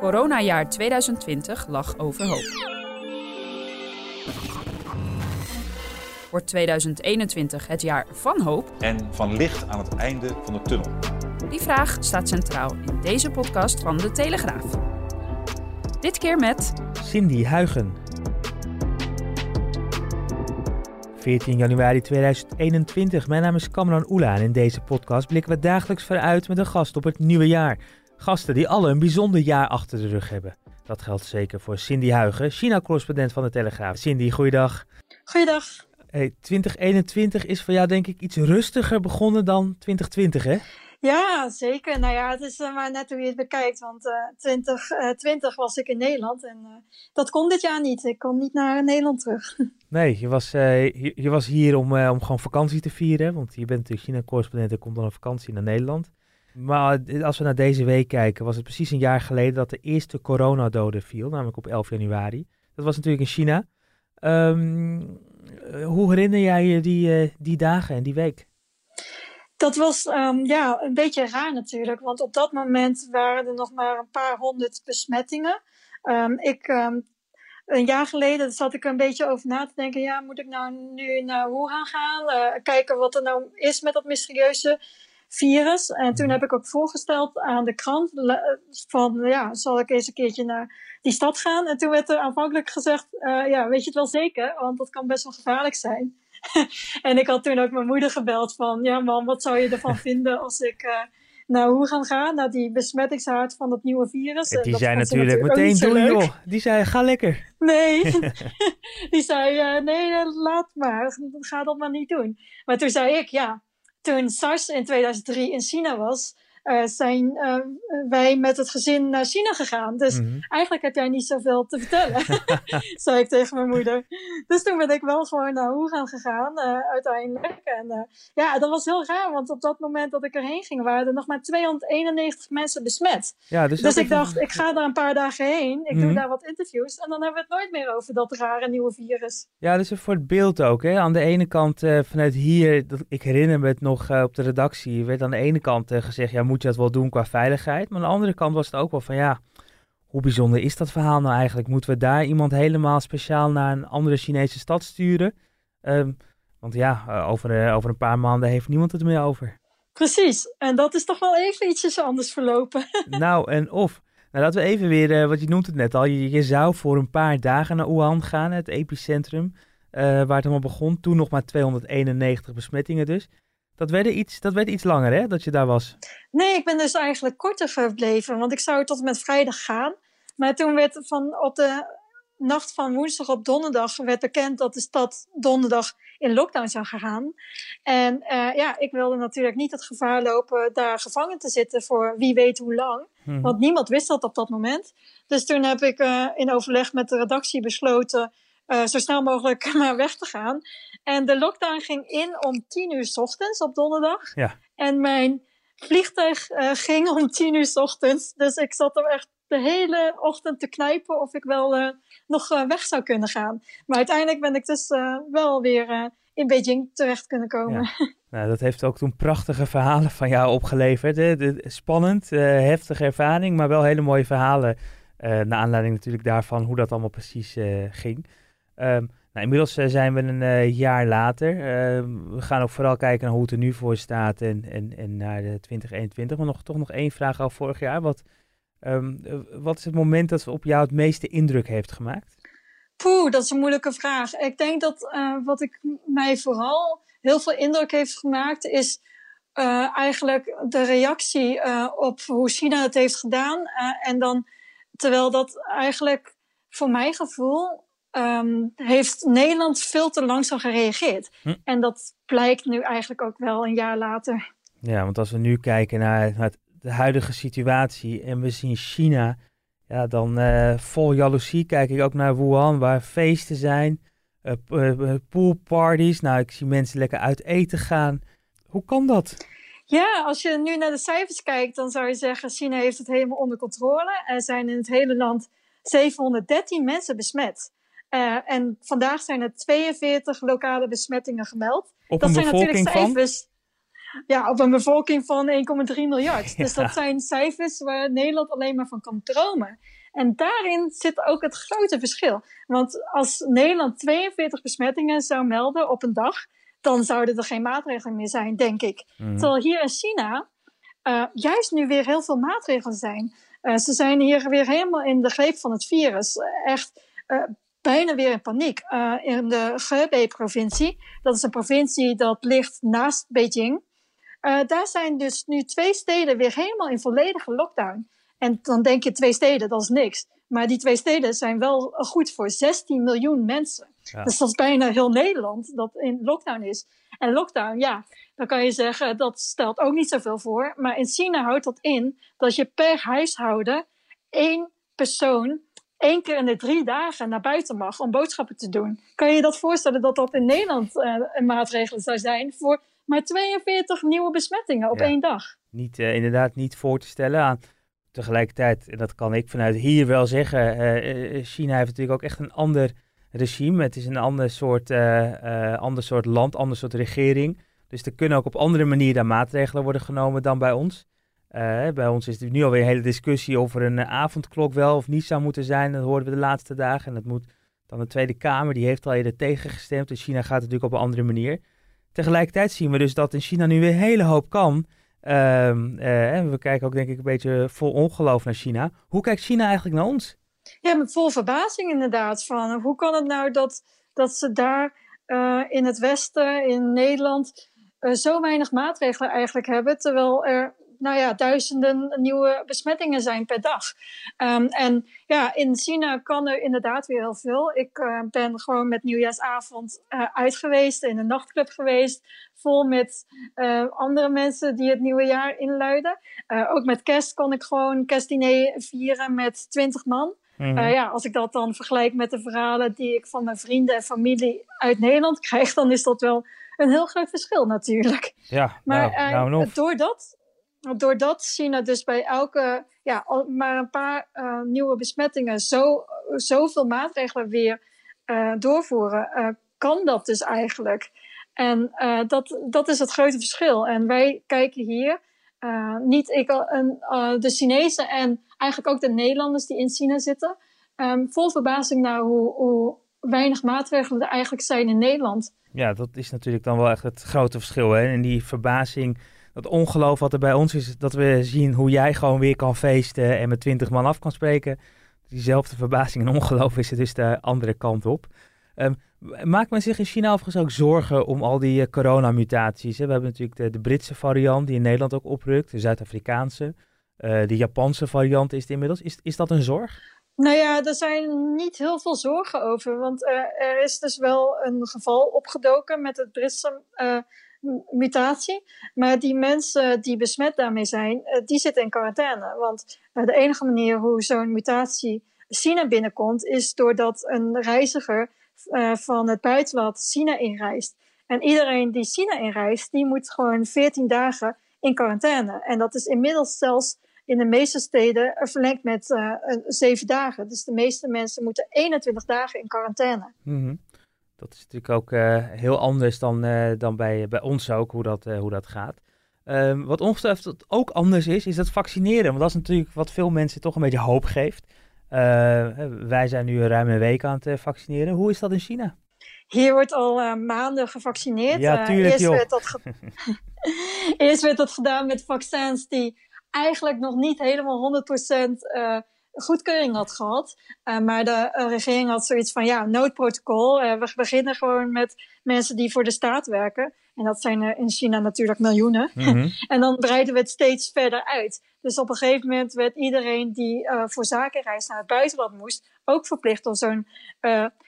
Coronajaar 2020 lag overhoop. Wordt 2021 het jaar van hoop? En van licht aan het einde van de tunnel? Die vraag staat centraal in deze podcast van De Telegraaf. Dit keer met Cindy Huigen. 14 januari 2021. Mijn naam is Kamran Oela en in deze podcast blikken we dagelijks vooruit met een gast op het nieuwe jaar. Gasten die alle een bijzonder jaar achter de rug hebben. Dat geldt zeker voor Cindy Huigen, China-correspondent van de Telegraaf. Cindy, goeiedag. Goeiedag. Hey, 2021 is voor jou denk ik iets rustiger begonnen dan 2020, hè? Ja, zeker. Nou ja, het is uh, maar net hoe je het bekijkt. Want uh, 2020 uh, was ik in Nederland en dat kon dit jaar niet. Ik kon niet naar Nederland terug. Nee, je was, je, je, was hier om, om gewoon vakantie te vieren. Want je bent natuurlijk China-correspondent en komt dan op vakantie naar Nederland. Maar als we naar deze week kijken, was het precies een jaar geleden dat de eerste coronadode viel, namelijk op 11 januari. Dat was natuurlijk in China. Um, hoe herinner jij je die, uh, die dagen en die week? Dat was um, ja, een beetje raar natuurlijk, want op dat moment waren er nog maar een paar honderd besmettingen. Um, ik, een jaar geleden zat ik een beetje over na te denken, ja, moet ik nou nu naar Wuhan gaan, uh, kijken wat er nou is met dat mysterieuze virus. En toen heb ik ook voorgesteld aan de krant van, ja, zal ik eens een keertje naar die stad gaan? En toen werd er aanvankelijk gezegd, uh, ja, weet je het wel zeker? Want dat kan best wel gevaarlijk zijn. en ik had toen ook mijn moeder gebeld van, ja man, wat zou je ervan vinden als ik uh, naar hoe gaan gaan? Naar die besmettingshaard van dat nieuwe virus. Die dat zei natuurlijk, natuurlijk meteen doen joh. Die zei, ga lekker. Nee, die zei, uh, nee, laat maar. Ga dat maar niet doen. Maar toen zei ik, ja, toen SARS in 2003 in China was, zijn uh, wij met het gezin naar China gegaan. Dus mm -hmm. eigenlijk heb jij niet zoveel te vertellen, zei ik tegen mijn moeder. Dus toen ben ik wel gewoon naar Wuhan gegaan, uh, uiteindelijk. En ja, dat was heel raar, want op dat moment dat ik erheen ging, waren er nog maar 291 mensen besmet. Ja, dus dus ik dacht, ik ga daar een paar dagen heen, ik mm -hmm. doe daar wat interviews en dan hebben we het nooit meer over dat rare nieuwe virus. Ja, dus voor het beeld ook. Hè? Aan de ene kant vanuit hier, dat, ik herinner me het nog op de redactie, werd aan de ene kant gezegd, ja, moet je dat wel doen qua veiligheid. Maar aan de andere kant was het ook wel van ja, hoe bijzonder is dat verhaal nou eigenlijk? Moeten we daar iemand helemaal speciaal naar een andere Chinese stad sturen? Um, want ja, over, uh, over een paar maanden heeft niemand het meer over. Precies, en dat is toch wel even ietsjes anders verlopen. nou, en of. Nou, laten we even weer, uh, wat je noemt het net al, je, je, zou voor een paar dagen naar Wuhan gaan, het epicentrum, uh, waar het allemaal begon. Toen nog maar 291 besmettingen dus. Dat werd, iets, dat werd iets langer, hè, dat je daar was? Nee, ik ben dus eigenlijk korter verbleven, want ik zou tot en met vrijdag gaan. Maar toen werd van op de nacht van woensdag op donderdag werd bekend dat de stad donderdag in lockdown zou gaan. En uh, ja, ik wilde natuurlijk niet het gevaar lopen daar gevangen te zitten voor wie weet hoe lang. Hmm. Want niemand wist dat op dat moment. Dus toen heb ik uh, in overleg met de redactie besloten uh, zo snel mogelijk maar weg te gaan. En de lockdown ging in om tien uur s ochtends op donderdag. Ja. En mijn vliegtuig uh, ging om tien uur s ochtends. Dus ik zat er echt de hele ochtend te knijpen of ik wel uh, nog uh, weg zou kunnen gaan. Maar uiteindelijk ben ik dus wel weer in Beijing terecht kunnen komen. Ja. Nou, dat heeft ook toen prachtige verhalen van jou opgeleverd. Hè? De, spannend, heftige ervaring, maar wel hele mooie verhalen. naar aanleiding natuurlijk daarvan hoe dat allemaal precies ging. Um, nou, inmiddels uh, zijn we een uh, jaar later. Uh, we gaan ook vooral kijken naar hoe het er nu voor staat en, en, en naar de 2021. Maar nog, toch nog één vraag over vorig jaar. Wat, um, wat is het moment dat op jou het meeste indruk heeft gemaakt? Poeh, dat is een moeilijke vraag. Ik denk dat wat ik mij vooral heel veel indruk heeft gemaakt is eigenlijk de reactie op hoe China het heeft gedaan. en dan, terwijl dat eigenlijk voor mijn gevoel um, heeft Nederland veel te langzaam gereageerd. Hm. En dat blijkt nu eigenlijk ook wel een jaar later. Ja, want als we nu kijken naar, naar de huidige situatie en we zien China, ja, dan uh, vol jaloezie kijk ik ook naar Wuhan, waar feesten zijn, uh, poolparties. Nou, ik zie mensen lekker uit eten gaan. Hoe kan dat? Ja, als je nu naar de cijfers kijkt, dan zou je zeggen: China heeft het helemaal onder controle. Er zijn in het hele land 713 mensen besmet. Uh, en vandaag zijn er 42 lokale besmettingen gemeld. Op dat een zijn natuurlijk cijfers. Van? Ja, op een bevolking van 1,3 miljard. Dus dat zijn cijfers waar Nederland alleen maar van kan dromen. En daarin zit ook het grote verschil. Want als Nederland 42 besmettingen zou melden op een dag, dan zouden er geen maatregelen meer zijn, denk ik. Mm. Terwijl hier in China uh, juist nu weer heel veel maatregelen zijn. Uh, ze zijn hier weer helemaal in de greep van het virus. echt uh, bijna weer in paniek. in de Hebei-provincie, dat is een provincie dat ligt naast Beijing. daar zijn dus nu twee steden weer helemaal in volledige lockdown. En dan denk je twee steden, dat is niks. Maar die twee steden zijn wel goed voor 16 miljoen mensen. Dus dat is bijna heel Nederland dat in lockdown is. En lockdown, ja, dan kan je zeggen dat stelt ook niet zoveel voor. Maar in China houdt dat in dat je per huishouden één persoon één keer in de drie dagen naar buiten mag om boodschappen te doen. Kan je je dat voorstellen dat dat in Nederland uh, een maatregel zou zijn voor maar 42 nieuwe besmettingen op één dag? Niet, uh, inderdaad niet voor te stellen aan tegelijkertijd, en dat kan ik vanuit hier wel zeggen, uh, China heeft natuurlijk ook echt een ander regime. Het is een ander soort, ander soort land, ander soort regering. Dus er kunnen ook op andere manieren daar maatregelen worden genomen dan bij ons. Bij ons is er nu alweer een hele discussie over een avondklok wel of niet zou moeten zijn. Dat hoorden we de laatste dagen. En dat moet dan de Tweede Kamer, die heeft al eerder tegengestemd. Dus China gaat het natuurlijk op een andere manier. Tegelijkertijd zien we dus dat in China nu weer een hele hoop kan. Um, uh, we kijken ook denk ik een beetje vol ongeloof naar China. Hoe kijkt China eigenlijk naar ons? Ja, met vol verbazing inderdaad. Van hoe kan het nou dat, dat ze daar in het Westen, in Nederland, zo weinig maatregelen eigenlijk hebben, terwijl er nou ja, duizenden nieuwe besmettingen zijn per dag. Um, en ja, in China kan er inderdaad weer heel veel. Ik uh, ben gewoon met nieuwjaarsavond uh, uit geweest, in een nachtclub geweest, vol met uh, andere mensen die het nieuwe jaar inluiden. ook met kerst kon ik gewoon kerstdiner vieren met twintig man. Mm -hmm. ja, als ik dat dan vergelijk met de verhalen die ik van mijn vrienden en familie uit Nederland krijg, dan is dat wel een heel groot verschil natuurlijk. Ja, maar nou, nou doordat doordat China dus bij elke, ja, maar een paar uh, nieuwe besmettingen zo, zoveel maatregelen weer uh, doorvoeren, uh, kan dat dus eigenlijk. En dat, dat is het grote verschil. En wij kijken hier, niet ik, de Chinezen en eigenlijk ook de Nederlanders die in China zitten, um, vol verbazing naar hoe, hoe weinig maatregelen er eigenlijk zijn in Nederland. Ja, dat is natuurlijk dan wel echt het grote verschil. Hè? En die verbazing dat ongeloof wat er bij ons is, dat we zien hoe jij gewoon weer kan feesten en met twintig man af kan spreken. Diezelfde verbazing en ongeloof is het dus de andere kant op. Um, maakt men zich in China overigens ook zorgen om al die uh, coronamutaties? We hebben natuurlijk de, Britse variant die in Nederland ook oprukt, de Zuid-Afrikaanse. Uh, de Japanse variant is het inmiddels. Is, is dat een zorg? Nou ja, er zijn niet heel veel zorgen over. Want uh, er is dus wel een geval opgedoken met het Britse mutatie. Maar die mensen die besmet daarmee zijn, eh, die zitten in quarantaine. Want eh, de enige manier hoe zo'n mutatie China binnenkomt, is doordat een reiziger eh, van het buitenland China inreist. En iedereen die China inreist, die moet gewoon 14 dagen in quarantaine. En dat is inmiddels zelfs in de meeste steden verlengd met zeven dagen. Dus de meeste mensen moeten 21 dagen in quarantaine. Mm dat is natuurlijk ook uh, heel anders dan, uh, dan bij, bij ons ook, hoe dat, uh, hoe dat gaat. Um, wat ongetwijfeld ook anders is, is dat vaccineren. Want dat is natuurlijk wat veel mensen toch een beetje hoop geeft. wij zijn nu ruim een week aan het vaccineren. Hoe is dat in China? Hier wordt al maanden gevaccineerd. Ja, tuurlijk, eerst, werd dat eerst werd dat gedaan met vaccins die eigenlijk nog niet helemaal 100% goedkeuring had gehad. Uh, maar de uh, regering had zoiets van, ja, noodprotocol. Uh, we beginnen gewoon met mensen die voor de staat werken. En dat zijn er in China natuurlijk miljoenen. Mm -hmm. en dan breiden we het steeds verder uit. Dus op een gegeven moment werd iedereen die voor zakenreis naar het buitenland moest... ook verplicht om zo'n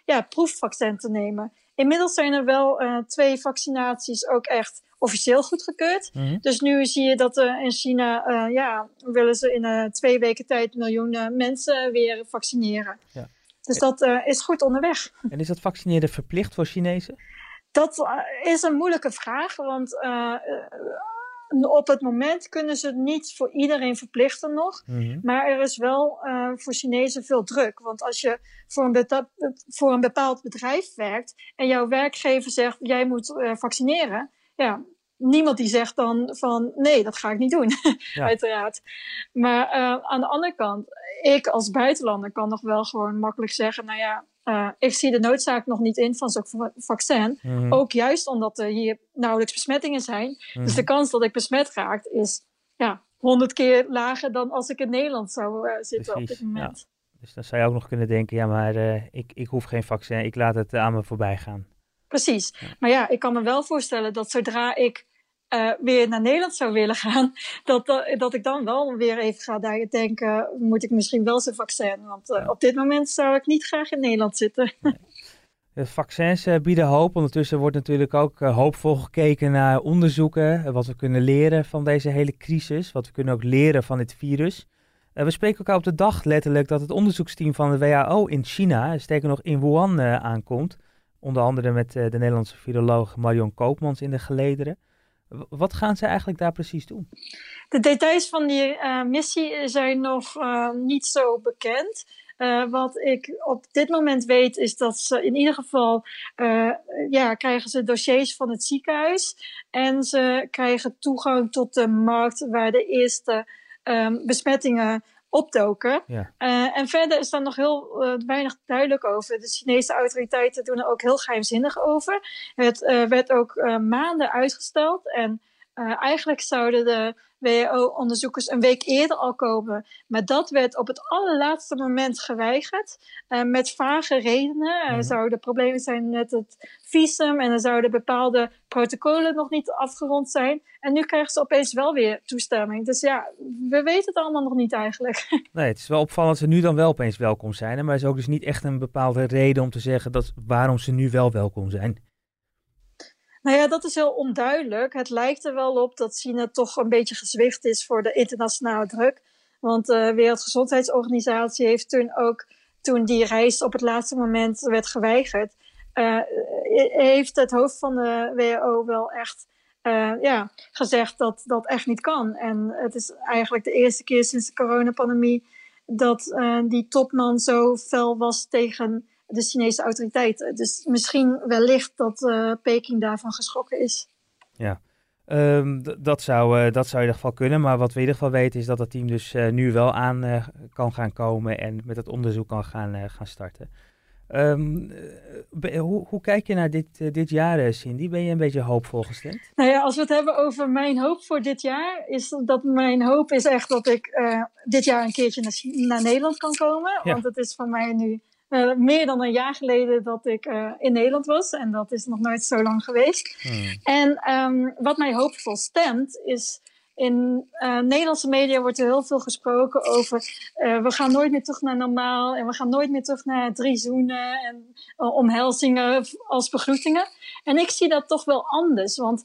ja, proefvaccin te nemen. Inmiddels zijn er wel twee vaccinaties ook echt officieel goedgekeurd. Mhm. Dus nu zie je dat uh, in China, uh, ja, willen ze in uh, twee weken tijd miljoenen mensen weer vaccineren. Ja. Dus dat is goed onderweg. En is dat vaccineren verplicht voor Chinezen? Dat is een moeilijke vraag, want op het moment kunnen ze het niet voor iedereen verplichten nog. Mm -hmm. Maar er is wel uh, voor Chinezen veel druk. Want als je voor een, voor een bepaald bedrijf werkt en jouw werkgever zegt jij moet uh, vaccineren, ja, niemand die zegt dan van nee, dat ga ik niet doen, ja. uiteraard. Maar uh, aan de andere kant, ik als buitenlander kan nog wel gewoon makkelijk zeggen, nou ja, uh, ik zie de noodzaak nog niet in van zo'n vaccin. Mm -hmm. Ook juist omdat er hier nauwelijks besmettingen zijn. Mm -hmm. Dus de kans dat ik besmet raak is ja, honderd keer lager dan als ik in Nederland zou uh, zitten Precies, op dit moment. Ja. Dus dan zou je ook nog kunnen denken, ja maar ik, ik hoef geen vaccin, ik laat het aan me voorbij gaan. Precies. Ja. Maar ja, ik kan me wel voorstellen dat zodra ik uh, weer naar Nederland zou willen gaan, dat, dat ik dan wel weer even ga denken, moet ik misschien wel zo'n vaccin? Want uh, ja. op dit moment zou ik niet graag in Nederland zitten. Nee. De vaccins bieden hoop. Ondertussen wordt natuurlijk ook hoopvol gekeken naar onderzoeken, wat we kunnen leren van deze hele crisis, wat we kunnen ook leren van dit virus. we spreken elkaar op de dag letterlijk dat het onderzoeksteam van de WHO in China, sterker nog in Wuhan, aankomt. Onder andere met de Nederlandse viroloog Marion Koopmans in de gelederen. Wat gaan ze eigenlijk daar precies doen? De details van die uh, missie zijn nog uh, niet zo bekend. Wat ik op dit moment weet is dat ze in ieder geval ja, krijgen ze dossiers van het ziekenhuis en ze krijgen toegang tot de markt waar de eerste um, besmettingen opdoken. Ja. Uh, en verder is daar nog heel uh, weinig duidelijk over. De Chinese autoriteiten doen er ook heel geheimzinnig over. Het uh, werd ook maanden uitgesteld en eigenlijk zouden de WHO-onderzoekers een week eerder al komen. Maar dat werd op het allerlaatste moment geweigerd. Uh, met vage redenen. Er zouden problemen zijn met het visum. En er zouden bepaalde protocollen nog niet afgerond zijn. En nu krijgen ze opeens wel weer toestemming. Dus ja, we weten het allemaal nog niet eigenlijk. Nee, het is wel opvallend dat ze nu dan wel opeens welkom zijn. Maar er is ook dus niet echt een bepaalde reden om te zeggen dat, waarom ze nu wel welkom zijn. Nou ja, dat is heel onduidelijk. Het lijkt er wel op dat China toch een beetje gezwicht is voor de internationale druk. Want de Wereldgezondheidsorganisatie heeft toen ook, toen die reis op het laatste moment werd geweigerd, uh, heeft het hoofd van de WHO wel echt ja, gezegd dat dat echt niet kan. En het is eigenlijk de eerste keer sinds de coronapandemie dat die topman zo fel was tegen de Chinese autoriteiten. Dus misschien wellicht dat uh, Peking daarvan geschrokken is. Ja, um, dat, zou, uh, dat zou in ieder geval kunnen. Maar wat we in ieder geval weten is dat het team dus uh, nu wel aan kan gaan komen en met het onderzoek kan gaan, gaan starten. Um, hoe, hoe, kijk je naar dit, dit jaar, Cindy? Ben je een beetje hoopvol gestemd? Nou ja, als we het hebben over mijn hoop voor dit jaar, is dat mijn hoop is echt dat ik dit jaar een keertje naar, naar Nederland kan komen. Ja. Want het is voor mij nu uh, meer dan een jaar geleden dat ik uh, in Nederland was. En dat is nog nooit zo lang geweest. Hmm. En um, wat mij hoopvol stemt, is in uh, Nederlandse media wordt er heel veel gesproken over we gaan nooit meer terug naar normaal en we gaan nooit meer terug naar drie zoenen en omhelzingen als begroetingen. En ik zie dat toch wel anders, want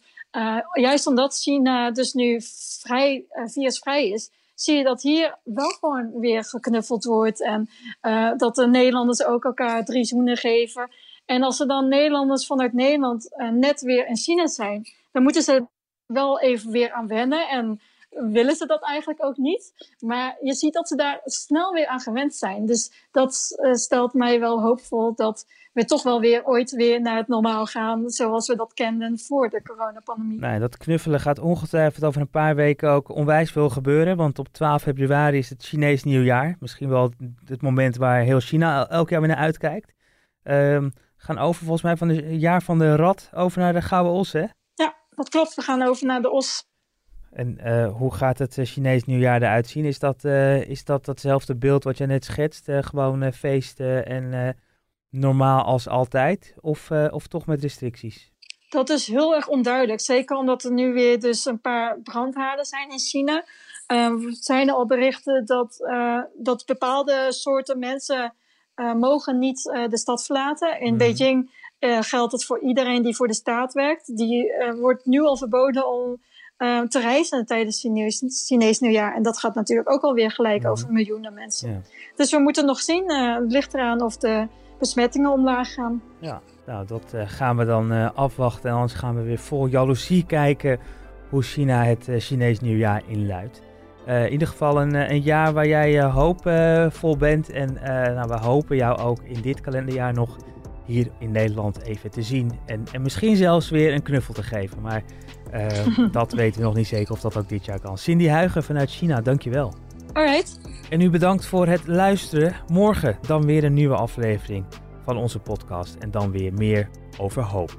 juist omdat China dus nu vrij, virusvrij is, zie je dat hier wel gewoon weer geknuffeld wordt. En uh, dat de Nederlanders ook elkaar drie zoenen geven. En als er dan Nederlanders vanuit Nederland uh, net weer in China zijn, dan moeten ze wel even weer aan wennen. En willen ze dat eigenlijk ook niet. Maar je ziet dat ze daar snel weer aan gewend zijn. Dus dat uh, stelt mij wel hoopvol dat we toch wel weer ooit weer naar het normaal gaan. Zoals we dat kenden voor de coronapandemie. Nee, dat knuffelen gaat ongetwijfeld over een paar weken ook onwijs veel gebeuren. Want op 12 februari is het Chinees nieuwjaar. Misschien wel het moment waar heel China elk jaar weer naar uitkijkt. Um, gaan over volgens mij van het jaar van de rat over naar de gouden os, hè? Ja, dat klopt. We gaan over naar de os. En uh, hoe gaat het uh, Chinees nieuwjaar eruit zien? Is dat, uh, is dat datzelfde beeld wat je net schetst? gewoon feesten en normaal als altijd? Of, of toch met restricties? Dat is heel erg onduidelijk. Zeker omdat er nu weer dus een paar brandhaarden zijn in China. Uh, zijn er al berichten dat, dat bepaalde soorten mensen mogen niet de stad verlaten. In Mhm. Beijing geldt het voor iedereen die voor de staat werkt. Die wordt nu al verboden om te reizen tijdens Chinees, Chinees nieuwjaar. En dat gaat natuurlijk ook alweer gelijk over miljoenen mensen. Ja. Dus we moeten nog zien. het ligt eraan of de besmettingen omlaag gaan. Ja, nou dat gaan we dan afwachten. En anders gaan we weer vol jaloezie kijken hoe China het Chinees nieuwjaar inluidt. In ieder geval een, een jaar waar jij hoopvol bent. En nou, we hopen jou ook in dit kalenderjaar nog hier in Nederland even te zien. En, en misschien zelfs weer een knuffel te geven. Maar dat weten we nog niet zeker of dat ook dit jaar kan. Cindy Huigen vanuit China, dankjewel. Alright. En u bedankt voor het luisteren. Morgen dan weer een nieuwe aflevering van onze podcast. En dan weer meer over hoop.